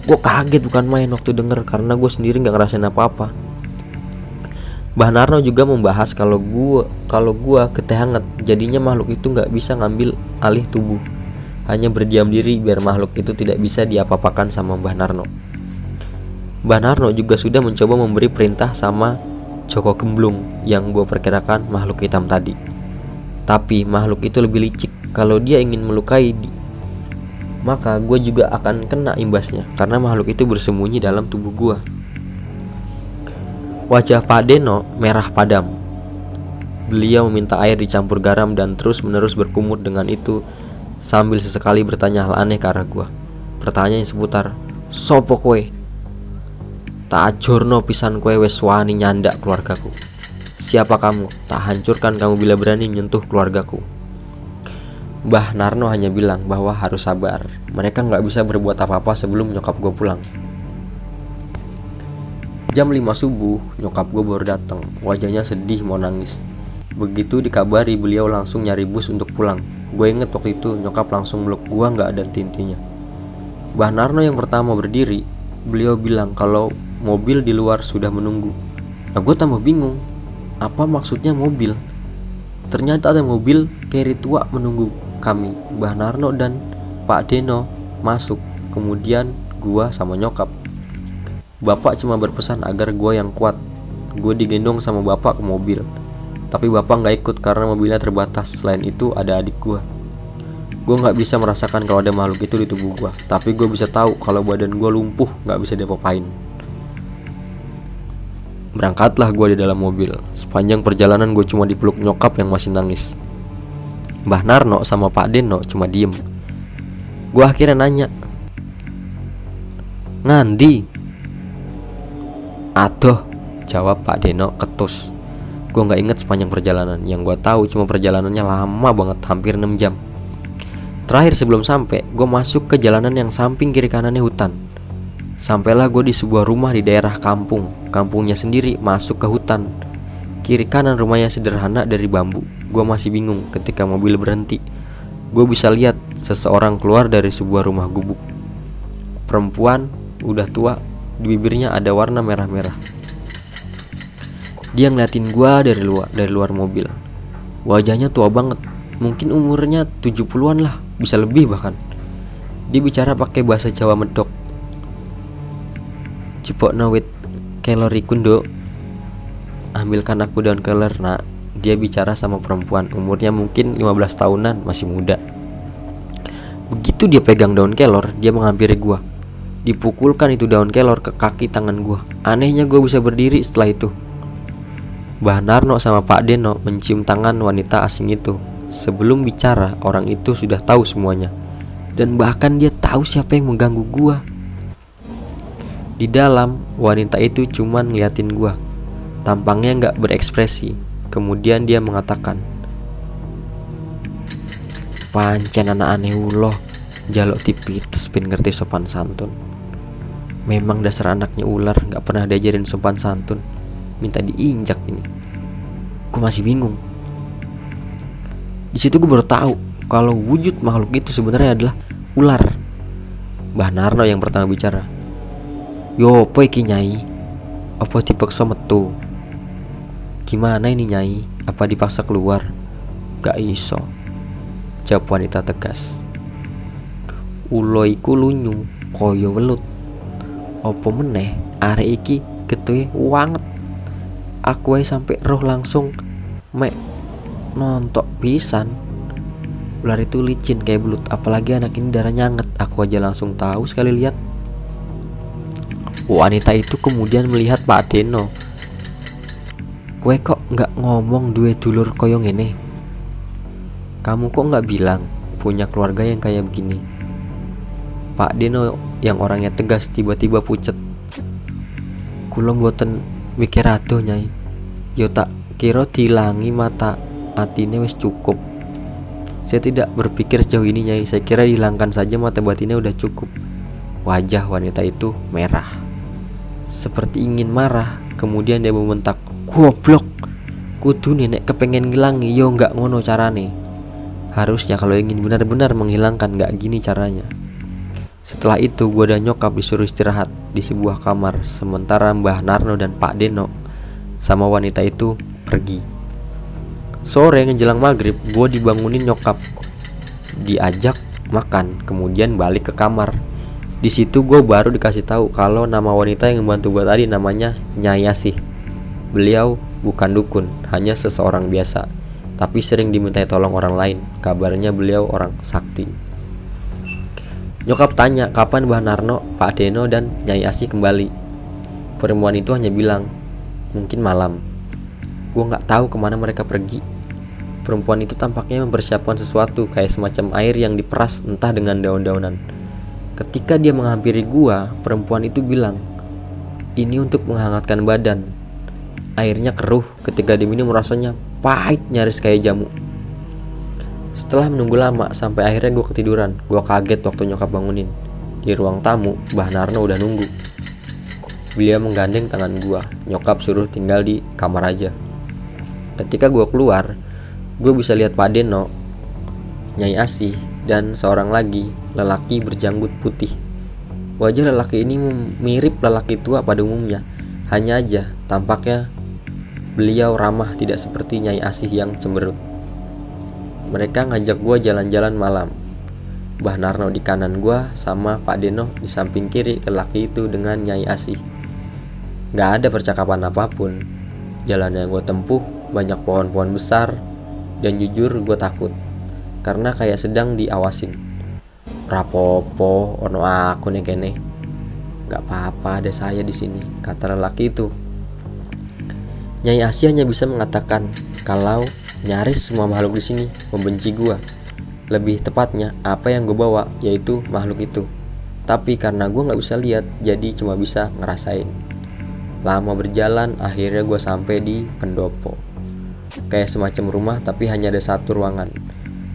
Gue kaget bukan main waktu denger karena gue sendiri nggak ngerasain apa-apa. Mbah Narno juga membahas kalau gue kalau gue keteh hangat, jadinya makhluk itu nggak bisa ngambil alih tubuh. Hanya berdiam diri biar makhluk itu tidak bisa diapa-apakan sama Mbah Narno. Mbah Narno juga sudah mencoba memberi perintah sama Joko Gemblung yang gue perkirakan makhluk hitam tadi. Tapi makhluk itu lebih licik. Kalau dia ingin melukai, maka gue juga akan kena imbasnya karena makhluk itu bersembunyi dalam tubuh gue. Wajah Pak Deno merah padam. Beliau meminta air dicampur garam dan terus-menerus berkumur dengan itu sambil sesekali bertanya hal aneh ke arah gue. Pertanyaan seputar, Sopo kue? Tak ajurno pisan kue wes wani nyandak keluargaku. Siapa kamu? Tak hancurkan kamu bila berani menyentuh keluargaku. Mbah Narno hanya bilang bahwa harus sabar. Mereka nggak bisa berbuat apa-apa sebelum nyokap gue pulang. Jam 5 subuh, nyokap gue baru datang. Wajahnya sedih mau nangis. Begitu dikabari, beliau langsung nyari bus untuk pulang. Gue inget waktu itu nyokap langsung meluk gue nggak ada tintinya. Mbah Narno yang pertama berdiri, beliau bilang kalau mobil di luar sudah menunggu. Nah gue tambah bingung, apa maksudnya mobil? Ternyata ada mobil carry tua menunggu kami, Mbah Narno dan Pak Deno masuk. Kemudian gua sama nyokap. Bapak cuma berpesan agar gua yang kuat. Gue digendong sama bapak ke mobil. Tapi bapak nggak ikut karena mobilnya terbatas. Selain itu ada adik gua. Gue nggak bisa merasakan kalau ada makhluk itu di tubuh gua. Tapi gue bisa tahu kalau badan gue lumpuh nggak bisa diapa-apain. Berangkatlah gue di dalam mobil. Sepanjang perjalanan gue cuma dipeluk nyokap yang masih nangis. Mbah Narno sama Pak Deno cuma diem. Gue akhirnya nanya, Ngandi? Aduh, jawab Pak Deno ketus. Gue nggak inget sepanjang perjalanan. Yang gue tahu cuma perjalanannya lama banget, hampir 6 jam. Terakhir sebelum sampai, gue masuk ke jalanan yang samping kiri kanannya hutan. Sampailah gue di sebuah rumah di daerah kampung. Kampungnya sendiri masuk ke hutan. Kiri kanan rumahnya sederhana dari bambu. Gue masih bingung ketika mobil berhenti. Gue bisa lihat seseorang keluar dari sebuah rumah gubuk. Perempuan udah tua, di bibirnya ada warna merah-merah. Dia ngeliatin gue dari luar dari luar mobil. Wajahnya tua banget, mungkin umurnya 70-an lah, bisa lebih bahkan. Dia bicara pakai bahasa Jawa medok Cipokno wit kalori kundo Ambilkan aku daun keler nak. Dia bicara sama perempuan Umurnya mungkin 15 tahunan Masih muda. Begitu dia pegang daun kelor Dia menghampiri gua. Dipukulkan itu daun kelor ke kaki tangan gua. Anehnya gua bisa berdiri setelah itu. Mbah Narno sama Pak Deno mencium tangan wanita asing itu. Sebelum bicara orang itu sudah tahu semuanya. Dan bahkan dia tahu siapa yang mengganggu gua di dalam, wanita itu cuma ngeliatin gua. Tampangnya nggak berekspresi. Kemudian dia mengatakan, Pancen anak aneh uloh, jaluk tipites pin ngerti sopan santun. Memang dasar anaknya ular nggak pernah diajarin sopan santun. Minta diinjak ini. Gue masih bingung. Di situ gue baru tahu kalau wujud makhluk itu sebenarnya adalah ular. Mbah Narno yang pertama bicara. Yo apa iki nyai? Apa dipaksa metu? Gimana ini nyai? Apa dipaksa keluar? Gak iso Jawab wanita tegas Ulo iku lunyu Koyo welut Apa meneh Arek iki getue wanget Aku ae sampai roh langsung Mek Nontok pisan Ular itu licin kayak belut Apalagi anak ini darah nyanget Aku aja langsung tahu sekali lihat Wanita itu kemudian melihat Pak Deno. Kue kok nggak ngomong duwe dulur koyong ini? Kamu kok nggak bilang punya keluarga yang kayak begini? Pak Deno yang orangnya tegas tiba-tiba pucet. Kulom boten mikir aduh nyai. Yo tak kira dilangi mata atine wis cukup. Saya tidak berpikir sejauh ini nyai. Saya kira dihilangkan saja mata batinnya udah cukup. Wajah wanita itu merah seperti ingin marah, Kemudian dia membentak, Goblok, kudu nenek kepengen ngilangi, yo nggak ngono carane. Harusnya kalau ingin benar-benar menghilangkan nggak gini caranya. Setelah itu gue dan nyokap disuruh istirahat di sebuah kamar Sementara Mbah Narno dan Pak Deno sama wanita itu pergi Sore menjelang maghrib gue dibangunin nyokap Diajak makan kemudian balik ke kamar di situ gue baru dikasih tahu kalau nama wanita yang membantu gue tadi namanya Nyai Asih. Beliau bukan dukun, hanya seseorang biasa, tapi sering dimintai tolong orang lain. Kabarnya beliau orang sakti. Nyokap tanya kapan Mbah Narno, Pak Deno, dan Nyai Asih kembali. Perempuan itu hanya bilang, mungkin malam. Gue nggak tahu ke mana mereka pergi. Perempuan itu tampaknya mempersiapkan sesuatu kayak semacam air yang diperas entah dengan daun-daunan. Ketika dia menghampiri gua, perempuan itu bilang, "Ini untuk menghangatkan badan." Airnya keruh ketika diminum rasanya pahit nyaris kayak jamu. Setelah menunggu lama sampai akhirnya gue ketiduran, gue kaget waktu nyokap bangunin. Di ruang tamu, Mbah Narno udah nunggu. Beliau menggandeng tangan gue, nyokap suruh tinggal di kamar aja. Ketika gue keluar, gue bisa lihat Pak Deno, Nyai Asih, dan seorang lagi lelaki berjanggut putih. Wajah lelaki ini mirip lelaki tua pada umumnya, hanya aja tampaknya beliau ramah tidak seperti Nyai Asih yang cemberut. Mereka ngajak gua jalan-jalan malam. Bah Narno di kanan gua sama Pak Deno di samping kiri lelaki itu dengan Nyai Asih. Gak ada percakapan apa pun. Jalan yang gue tempuh banyak pohon-pohon besar dan jujur gue takut karena kayak sedang diawasin. Rapopo ono aku nih kene. Nggak apa-apa ada saya di sini kata lelaki itu. Nyai Asia hanya bisa mengatakan kalau nyaris semua makhluk di sini membenci gua lebih tepatnya apa yang gue bawa yaitu makhluk itu. Tapi karena gue nggak bisa lihat jadi cuma bisa ngerasain. Lama berjalan akhirnya gue sampai di pendopo. Kayak semacam rumah tapi hanya ada satu ruangan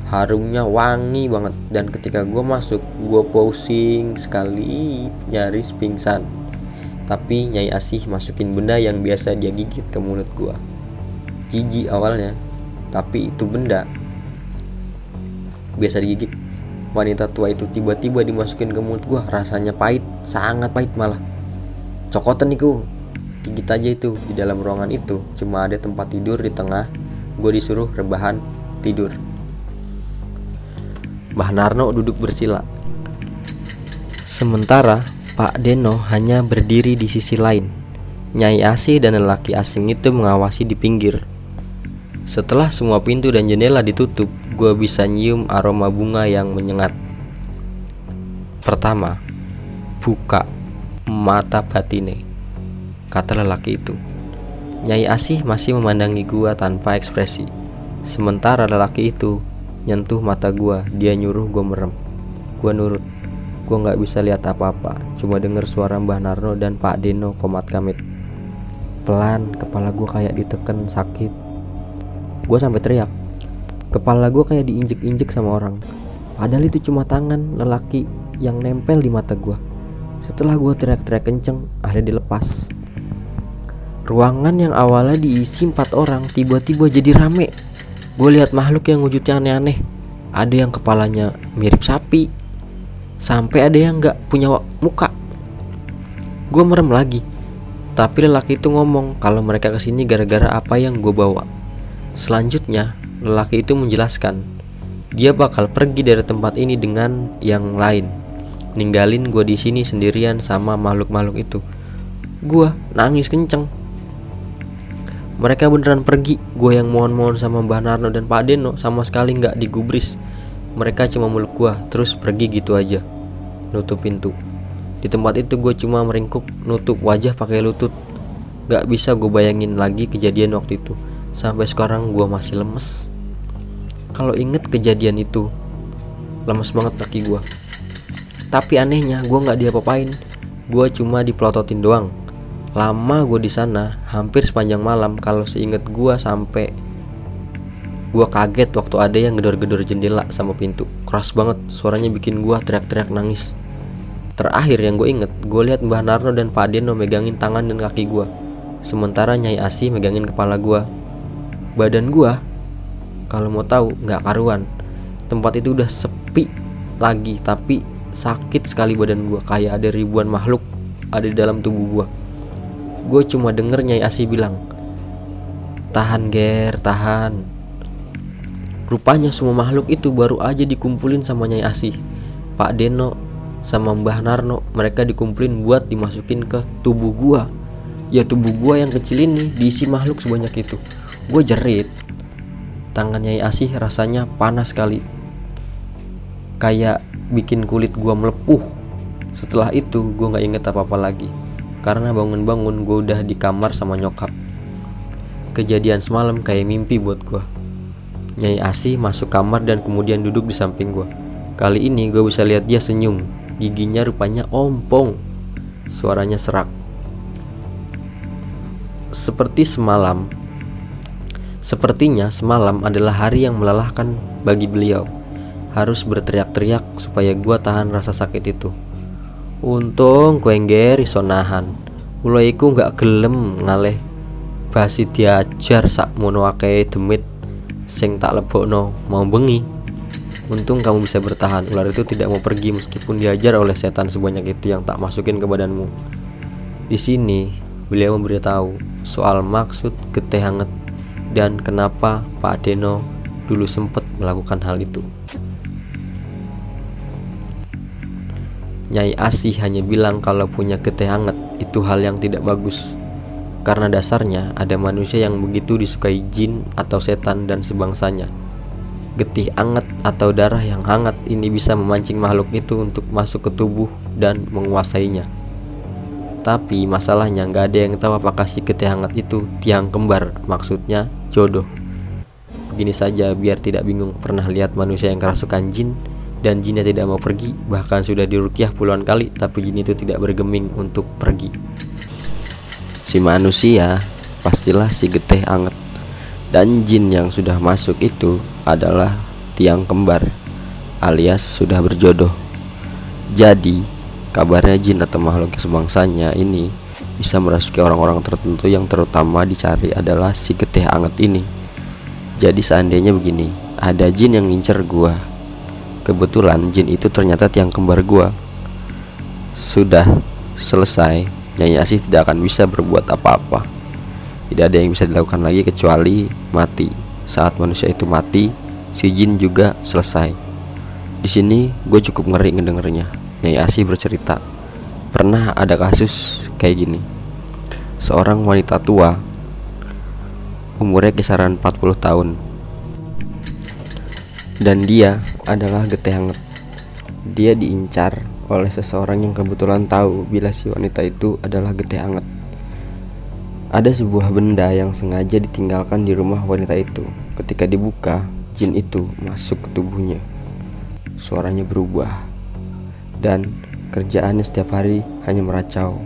harumnya wangi banget. Dan ketika gue masuk gue pusing sekali nyaris pingsan. Tapi Nyai Asih masukin benda yang biasa dia gigit ke mulut gue jijik awalnya tapi itu benda. Biasa digigit. Wanita tua itu tiba-tiba dimasukin ke mulut gue rasanya pahit sangat pahit malah. Cokotan itu gigit aja itu di dalam ruangan itu. Cuma ada tempat tidur di tengah. Gue disuruh rebahan tidur Mbah Narno duduk bersila. Sementara Pak Deno hanya berdiri di sisi lain. Nyai Asih dan lelaki asing itu mengawasi di pinggir. Setelah semua pintu dan jendela ditutup, gue bisa nyium aroma bunga yang menyengat. Pertama, buka mata batine, kata lelaki itu. Nyai Asih masih memandangi gua tanpa ekspresi. Sementara lelaki itu nyentuh mata gua dia nyuruh gua merem. Gua nurut gua nggak bisa lihat apa-apa cuma denger suara Mbah Narno dan Pak Deno komat kamit. Pelan kepala gua kayak diteken sakit. Gua sampai teriak. Kepala gua kayak diinjek-injek sama orang. Padahal itu cuma tangan lelaki yang nempel di mata gua. Setelah gua teriak-teriak kenceng akhirnya dilepas. Ruangan yang awalnya diisi empat orang tiba-tiba jadi rame gue lihat makhluk yang wujudnya aneh-aneh. Ada yang kepalanya mirip sapi. Sampai ada yang nggak punya muka. Gue merem lagi. Tapi lelaki itu ngomong kalau mereka ke sini gara-gara apa yang gue bawa. Selanjutnya lelaki itu menjelaskan dia bakal pergi dari tempat ini dengan yang lain. Ninggalin gue di sini sendirian sama makhluk-makhluk itu. Gue nangis kenceng mereka beneran pergi. Gue yang mohon-mohon sama Mbah Narno dan Pak Deno sama sekali nggak digubris. Mereka cuma meluk gue terus pergi gitu aja. Nutup pintu. Di tempat itu gue cuma meringkuk nutup wajah pakai lutut. Gak bisa gue bayangin lagi kejadian waktu itu. Sampai sekarang gue masih lemes. Kalau inget kejadian itu Lemes banget kaki gue Tapi anehnya gue gak diapa-apain. Gue cuma dipelototin doang lama gue di sana hampir sepanjang malam kalau seinget gue sampai gue kaget waktu ada yang gedor-gedor jendela sama pintu keras banget suaranya bikin gue teriak-teriak nangis terakhir yang gue inget gue lihat Mbah Narno dan Pak Deno megangin tangan dan kaki gue Sementara Nyai Asi megangin kepala gua. Badan gua kalau mau tahu nggak karuan. Tempat itu udah sepi lagi tapi sakit sekali badan gua kayak ada ribuan makhluk ada di dalam tubuh gua. Gue cuma denger Nyai Asi bilang, "Tahan, Ger, tahan." Rupanya semua makhluk itu baru aja dikumpulin sama Nyai Asi. Pak Deno sama Mbah Narno, mereka dikumpulin buat dimasukin ke tubuh gua. Ya tubuh gua yang kecil ini diisi makhluk sebanyak itu. Gue jerit. Tangan Nyai Asih rasanya panas sekali. Kayak bikin kulit gua melepuh. Setelah itu gue nggak inget apa-apa lagi. Karena bangun-bangun gue udah di kamar sama nyokap. Kejadian semalam kayak mimpi buat gue. Nyai Asih masuk kamar dan kemudian duduk di samping gue. Kali ini gue bisa lihat dia senyum. Giginya rupanya ompong. Suaranya serak. Seperti semalam. Sepertinya semalam adalah hari yang melelahkan bagi beliau. Harus berteriak-teriak supaya gue tahan rasa sakit itu. Untung kuengger iso nahan. Mula iku gak gelem ngaleh basi diajar sak mono demit sing tak lebokno mau bengi. Untung kamu bisa bertahan. Ular itu tidak mau pergi meskipun diajar oleh setan sebanyak itu yang tak masukin ke badanmu. Di sini beliau memberitahu soal maksud getih hangat dan kenapa Pak Deno dulu sempat melakukan hal itu. Nyai Asih hanya bilang kalau punya getih hangat itu hal yang tidak bagus. Karena dasarnya ada manusia yang begitu disukai jin atau setan dan sebangsanya. Getih hangat atau darah yang hangat ini bisa memancing makhluk itu untuk masuk ke tubuh dan menguasainya. Tapi masalahnya nggak ada yang tahu apakah si getih hangat itu tiang kembar, maksudnya jodoh. Begini saja biar tidak bingung pernah lihat manusia yang kerasukan jin dan jinnya tidak mau pergi bahkan sudah dirukyah puluhan kali tapi jin itu tidak bergeming untuk pergi. Si manusia pastilah si getih anget. Dan jin yang sudah masuk itu adalah tiang kembar alias sudah berjodoh. Jadi kabarnya jin atau makhluk sebangsanya ini bisa merasuki orang-orang tertentu yang terutama dicari adalah si getih anget ini. Jadi seandainya begini ada jin yang ngincer gua Kebetulan jin itu ternyata tiang kembar gua. Sudah selesai, Nyai Asih tidak akan bisa berbuat apa-apa. Tidak ada yang bisa dilakukan lagi kecuali mati. Saat manusia itu mati, si jin juga selesai. Di sini gue cukup ngeri ngedengernya. Nyai Asih bercerita, pernah ada kasus kayak gini. Seorang wanita tua, umurnya kisaran 40 tahun, dan dia adalah getih hangat. Dia diincar oleh seseorang yang kebetulan tahu bila si wanita itu adalah getih hangat. Ada sebuah benda yang sengaja ditinggalkan di rumah wanita itu. Ketika dibuka, jin itu masuk ke tubuhnya. Suaranya berubah dan kerjaannya setiap hari hanya meracau.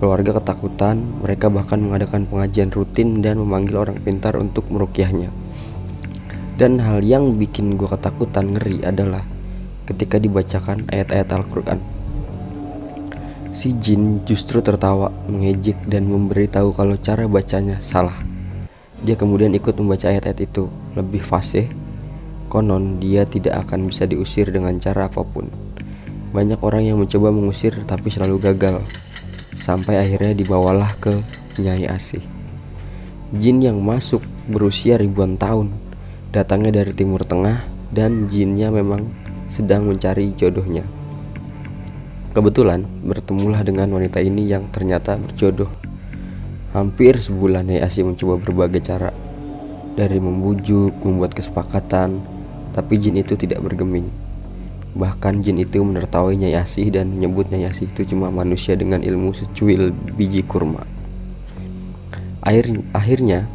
Keluarga ketakutan, mereka bahkan mengadakan pengajian rutin dan memanggil orang pintar untuk merukyahnya. Dan hal yang bikin gue ketakutan ngeri adalah ketika dibacakan ayat-ayat Al-Quran. Si jin justru tertawa, mengejek dan memberitahu kalau cara bacanya salah. Dia kemudian ikut membaca ayat-ayat itu lebih fasih. Konon dia tidak akan bisa diusir dengan cara apa pun. Banyak orang yang mencoba mengusir tapi selalu gagal. Sampai akhirnya dibawalah ke Nyai Asih. Jin yang masuk berusia ribuan tahun datangnya dari timur tengah dan jinnya memang sedang mencari jodohnya. Kebetulan bertemulah dengan wanita ini yang ternyata berjodoh. Hampir sebulan Nyai Asi mencoba berbagai cara dari membujuk, membuat kesepakatan, tapi jin itu tidak bergeming. Bahkan jin itu menertawai Nyai Asih dan menyebut Nyai Asih itu cuma manusia dengan ilmu secuil biji kurma. Akhir, akhirnya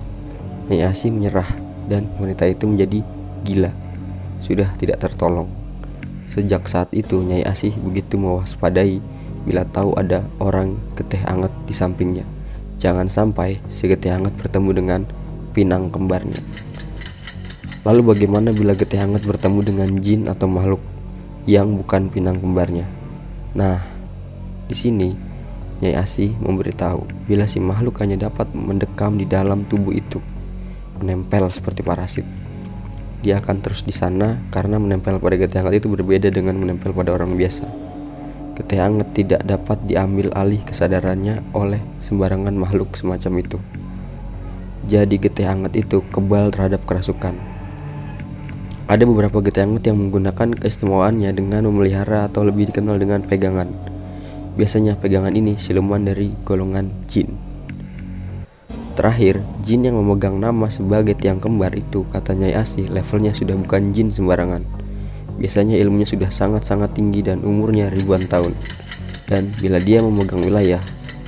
Nyai Asih menyerah dan wanita itu menjadi gila, sudah tidak tertolong. Sejak saat itu Nyai Asih begitu mewaspadai bila tahu ada orang getih hangat di sampingnya. Jangan sampai si getih hangat bertemu dengan pinang kembarnya. Lalu bagaimana bila getih hangat bertemu dengan jin atau makhluk yang bukan pinang kembarnya? Nah, di sini Nyai Asih memberitahu bila si makhluk hanya dapat mendekam di dalam tubuh itu, menempel seperti parasit. Dia akan terus di sana karena menempel pada getih hangat itu berbeda dengan menempel pada orang biasa. Getih hangat tidak dapat diambil alih kesadarannya oleh sembarangan makhluk semacam itu. Jadi getih hangat itu kebal terhadap kerasukan. Ada beberapa getih hangat yang menggunakan keistimewaannya dengan memelihara atau lebih dikenal dengan pegangan Biasanya pegangan ini siluman dari golongan jin. Terakhir, jin yang memegang nama sebagai tiang kembar itu katanya Asi levelnya sudah bukan jin sembarangan. Biasanya ilmunya sudah sangat-sangat tinggi dan umurnya ribuan tahun. Dan bila dia memegang wilayah,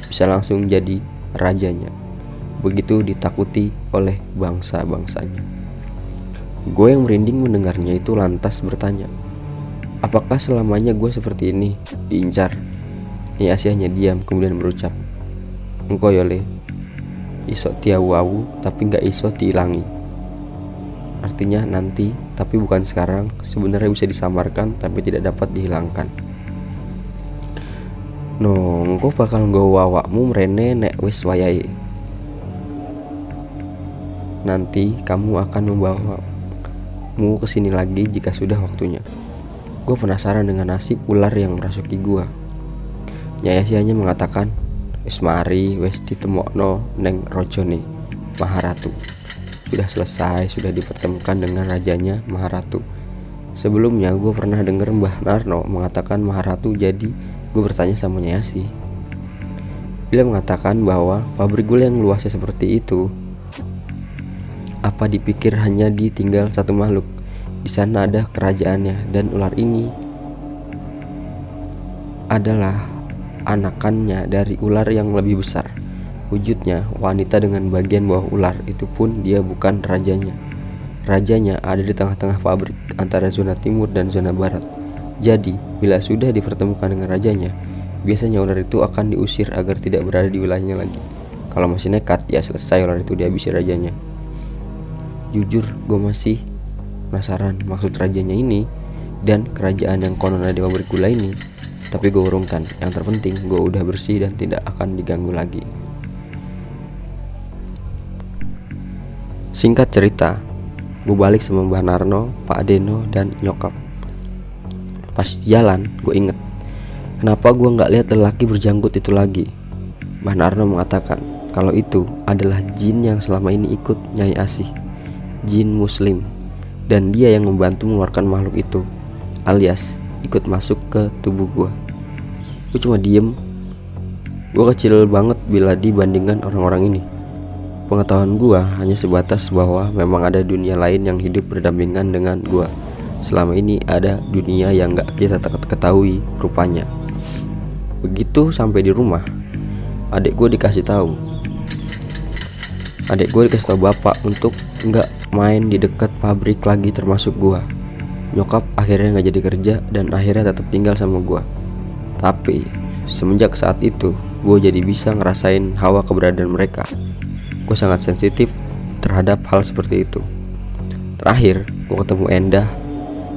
bisa langsung jadi rajanya. Begitu ditakuti oleh bangsa-bangsanya. Gue yang merinding mendengarnya itu lantas bertanya, Apakah selamanya gue seperti ini, diincar, Ya hanya diam kemudian berucap Engkau yole Iso tiawu tapi nggak iso diilangi Artinya nanti tapi bukan sekarang Sebenarnya bisa disamarkan tapi tidak dapat dihilangkan No, engkau bakal nggawa awakmu merene nek wis wayai Nanti kamu akan membawa mu ke sini lagi jika sudah waktunya. Gue penasaran dengan nasib ular yang merasuki. Nyai hanya mengatakan wis mari wis ditemokno neng rojone Maharatu. Sudah selesai sudah dipertemukan dengan rajanya Maharatu. Sebelumnya gue pernah denger Mbah Narno mengatakan Maharatu jadi gue bertanya sama Nyai Bila mengatakan bahwa pabrik gula yang luasnya seperti itu apa dipikir hanya ditinggal satu makhluk? Di sana ada kerajaannya dan ular ini adalah anakannya dari ular yang lebih besar. Wujudnya wanita dengan bagian bawah ular itu pun dia bukan rajanya. Rajanya ada di tengah-tengah pabrik antara zona timur dan zona barat. Jadi, bila sudah dipertemukan dengan rajanya, biasanya ular itu akan diusir agar tidak berada di wilayahnya lagi. Kalau masih nekat, ya selesai ular itu dihabisi rajanya. Jujur, gue masih penasaran maksud rajanya ini dan kerajaan yang konon ada di pabrik gula ini tapi gue urungkan, yang terpenting gue udah bersih dan tidak akan diganggu lagi. Singkat cerita, gue balik sama Mbah Narno, Pak Deno, dan nyokap. Pas jalan, gue inget, kenapa gue nggak lihat lelaki berjanggut itu lagi. Mbah Narno mengatakan kalau itu adalah jin yang selama ini ikut Nyai Asih, jin Muslim, dan dia yang membantu mengeluarkan makhluk itu, alias ikut masuk ke tubuh gue gue cuma diem. Gue kecil banget bila dibandingkan orang-orang ini. Pengetahuan gue hanya sebatas bahwa memang ada dunia lain yang hidup berdampingan dengan gue selama ini ada dunia yang gak kita ketahui rupanya. Begitu sampai di rumah adik gue dikasih tahu. Adik gue dikasih tahu bapak untuk nggak main di dekat pabrik lagi termasuk gue Nyokap akhirnya nggak jadi kerja dan akhirnya tetap tinggal sama gue. Tapi semenjak saat itu, gue jadi bisa ngerasain hawa keberadaan mereka. Gue sangat sensitif terhadap hal seperti itu. Terakhir, gue ketemu Endah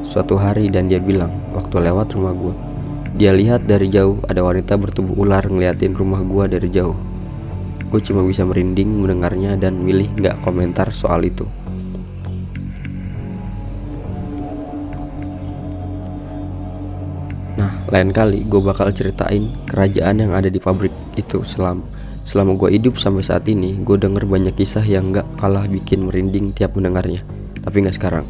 suatu hari dan dia bilang waktu lewat rumah gue. Dia lihat dari jauh ada wanita bertubuh ular ngeliatin rumah gue dari jauh. Gue cuma bisa merinding mendengarnya dan milih nggak komentar soal itu. Lain kali gue bakal ceritain kerajaan yang ada di pabrik itu. Selama selama gue hidup sampai saat ini gue denger banyak kisah yang gak kalah bikin merinding tiap mendengarnya. Tapi gak sekarang.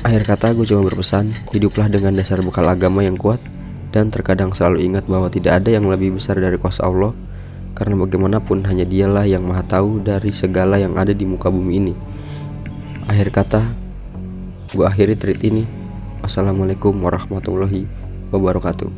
Akhir kata gue cuma berpesan hiduplah dengan dasar bekal agama yang kuat dan terkadang selalu ingat bahwa tidak ada yang lebih besar dari kuasa Allah karena bagaimanapun hanya dialah yang maha tahu dari segala yang ada di muka bumi ini. Akhir kata gue akhiri tweet ini Wassalamualaikum warahmatullahi wabarakatuh.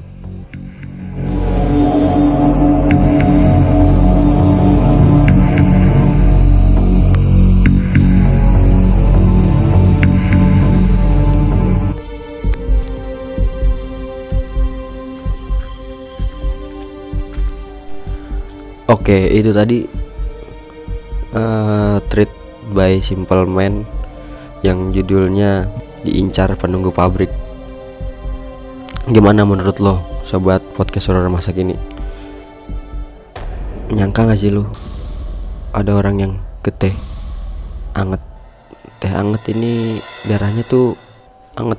Oke, itu tadi uh, Treat by Simple Man yang judulnya diincar penunggu pabrik. Gimana menurut lo sobat podcast horor masa kini? Nyangka gak sih lu? Ada orang yang ke teh anget. Teh anget ini darahnya tuh anget.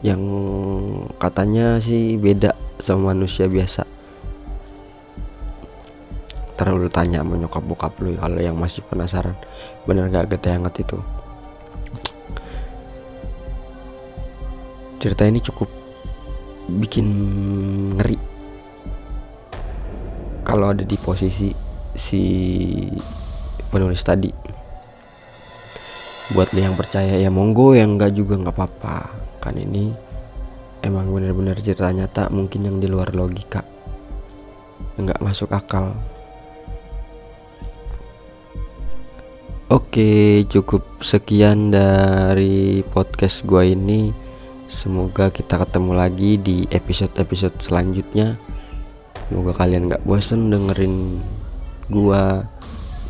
Yang katanya sih beda sama manusia biasa. Terlalu tanya sama nyokap bokap lu kalau yang masih penasaran bener gak ke teh anget itu cerita ini cukup bikin ngeri. Kalau ada di posisi si penulis tadi. Buat lo yang percaya ya monggo yang enggak juga nggak apa-apa. Kan ini emang bener-bener cerita nyata mungkin yang di luar logika. Nggak masuk akal. Oke cukup sekian dari podcast gua ini Semoga kita ketemu lagi di episode-episode selanjutnya Semoga kalian gak bosen dengerin gua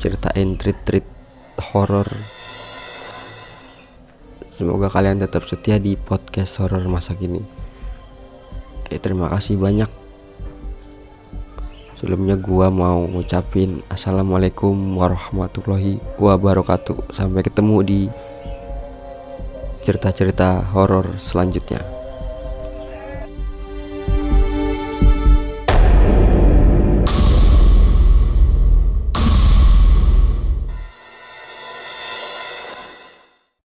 ceritain treat-treat horor. Semoga kalian tetap setia di podcast horor masa kini. Oke, terima kasih banyak. Sebelumnya gua mau ngucapin assalamualaikum warahmatullahi wabarakatuh. Sampai ketemu di cerita-cerita horor selanjutnya.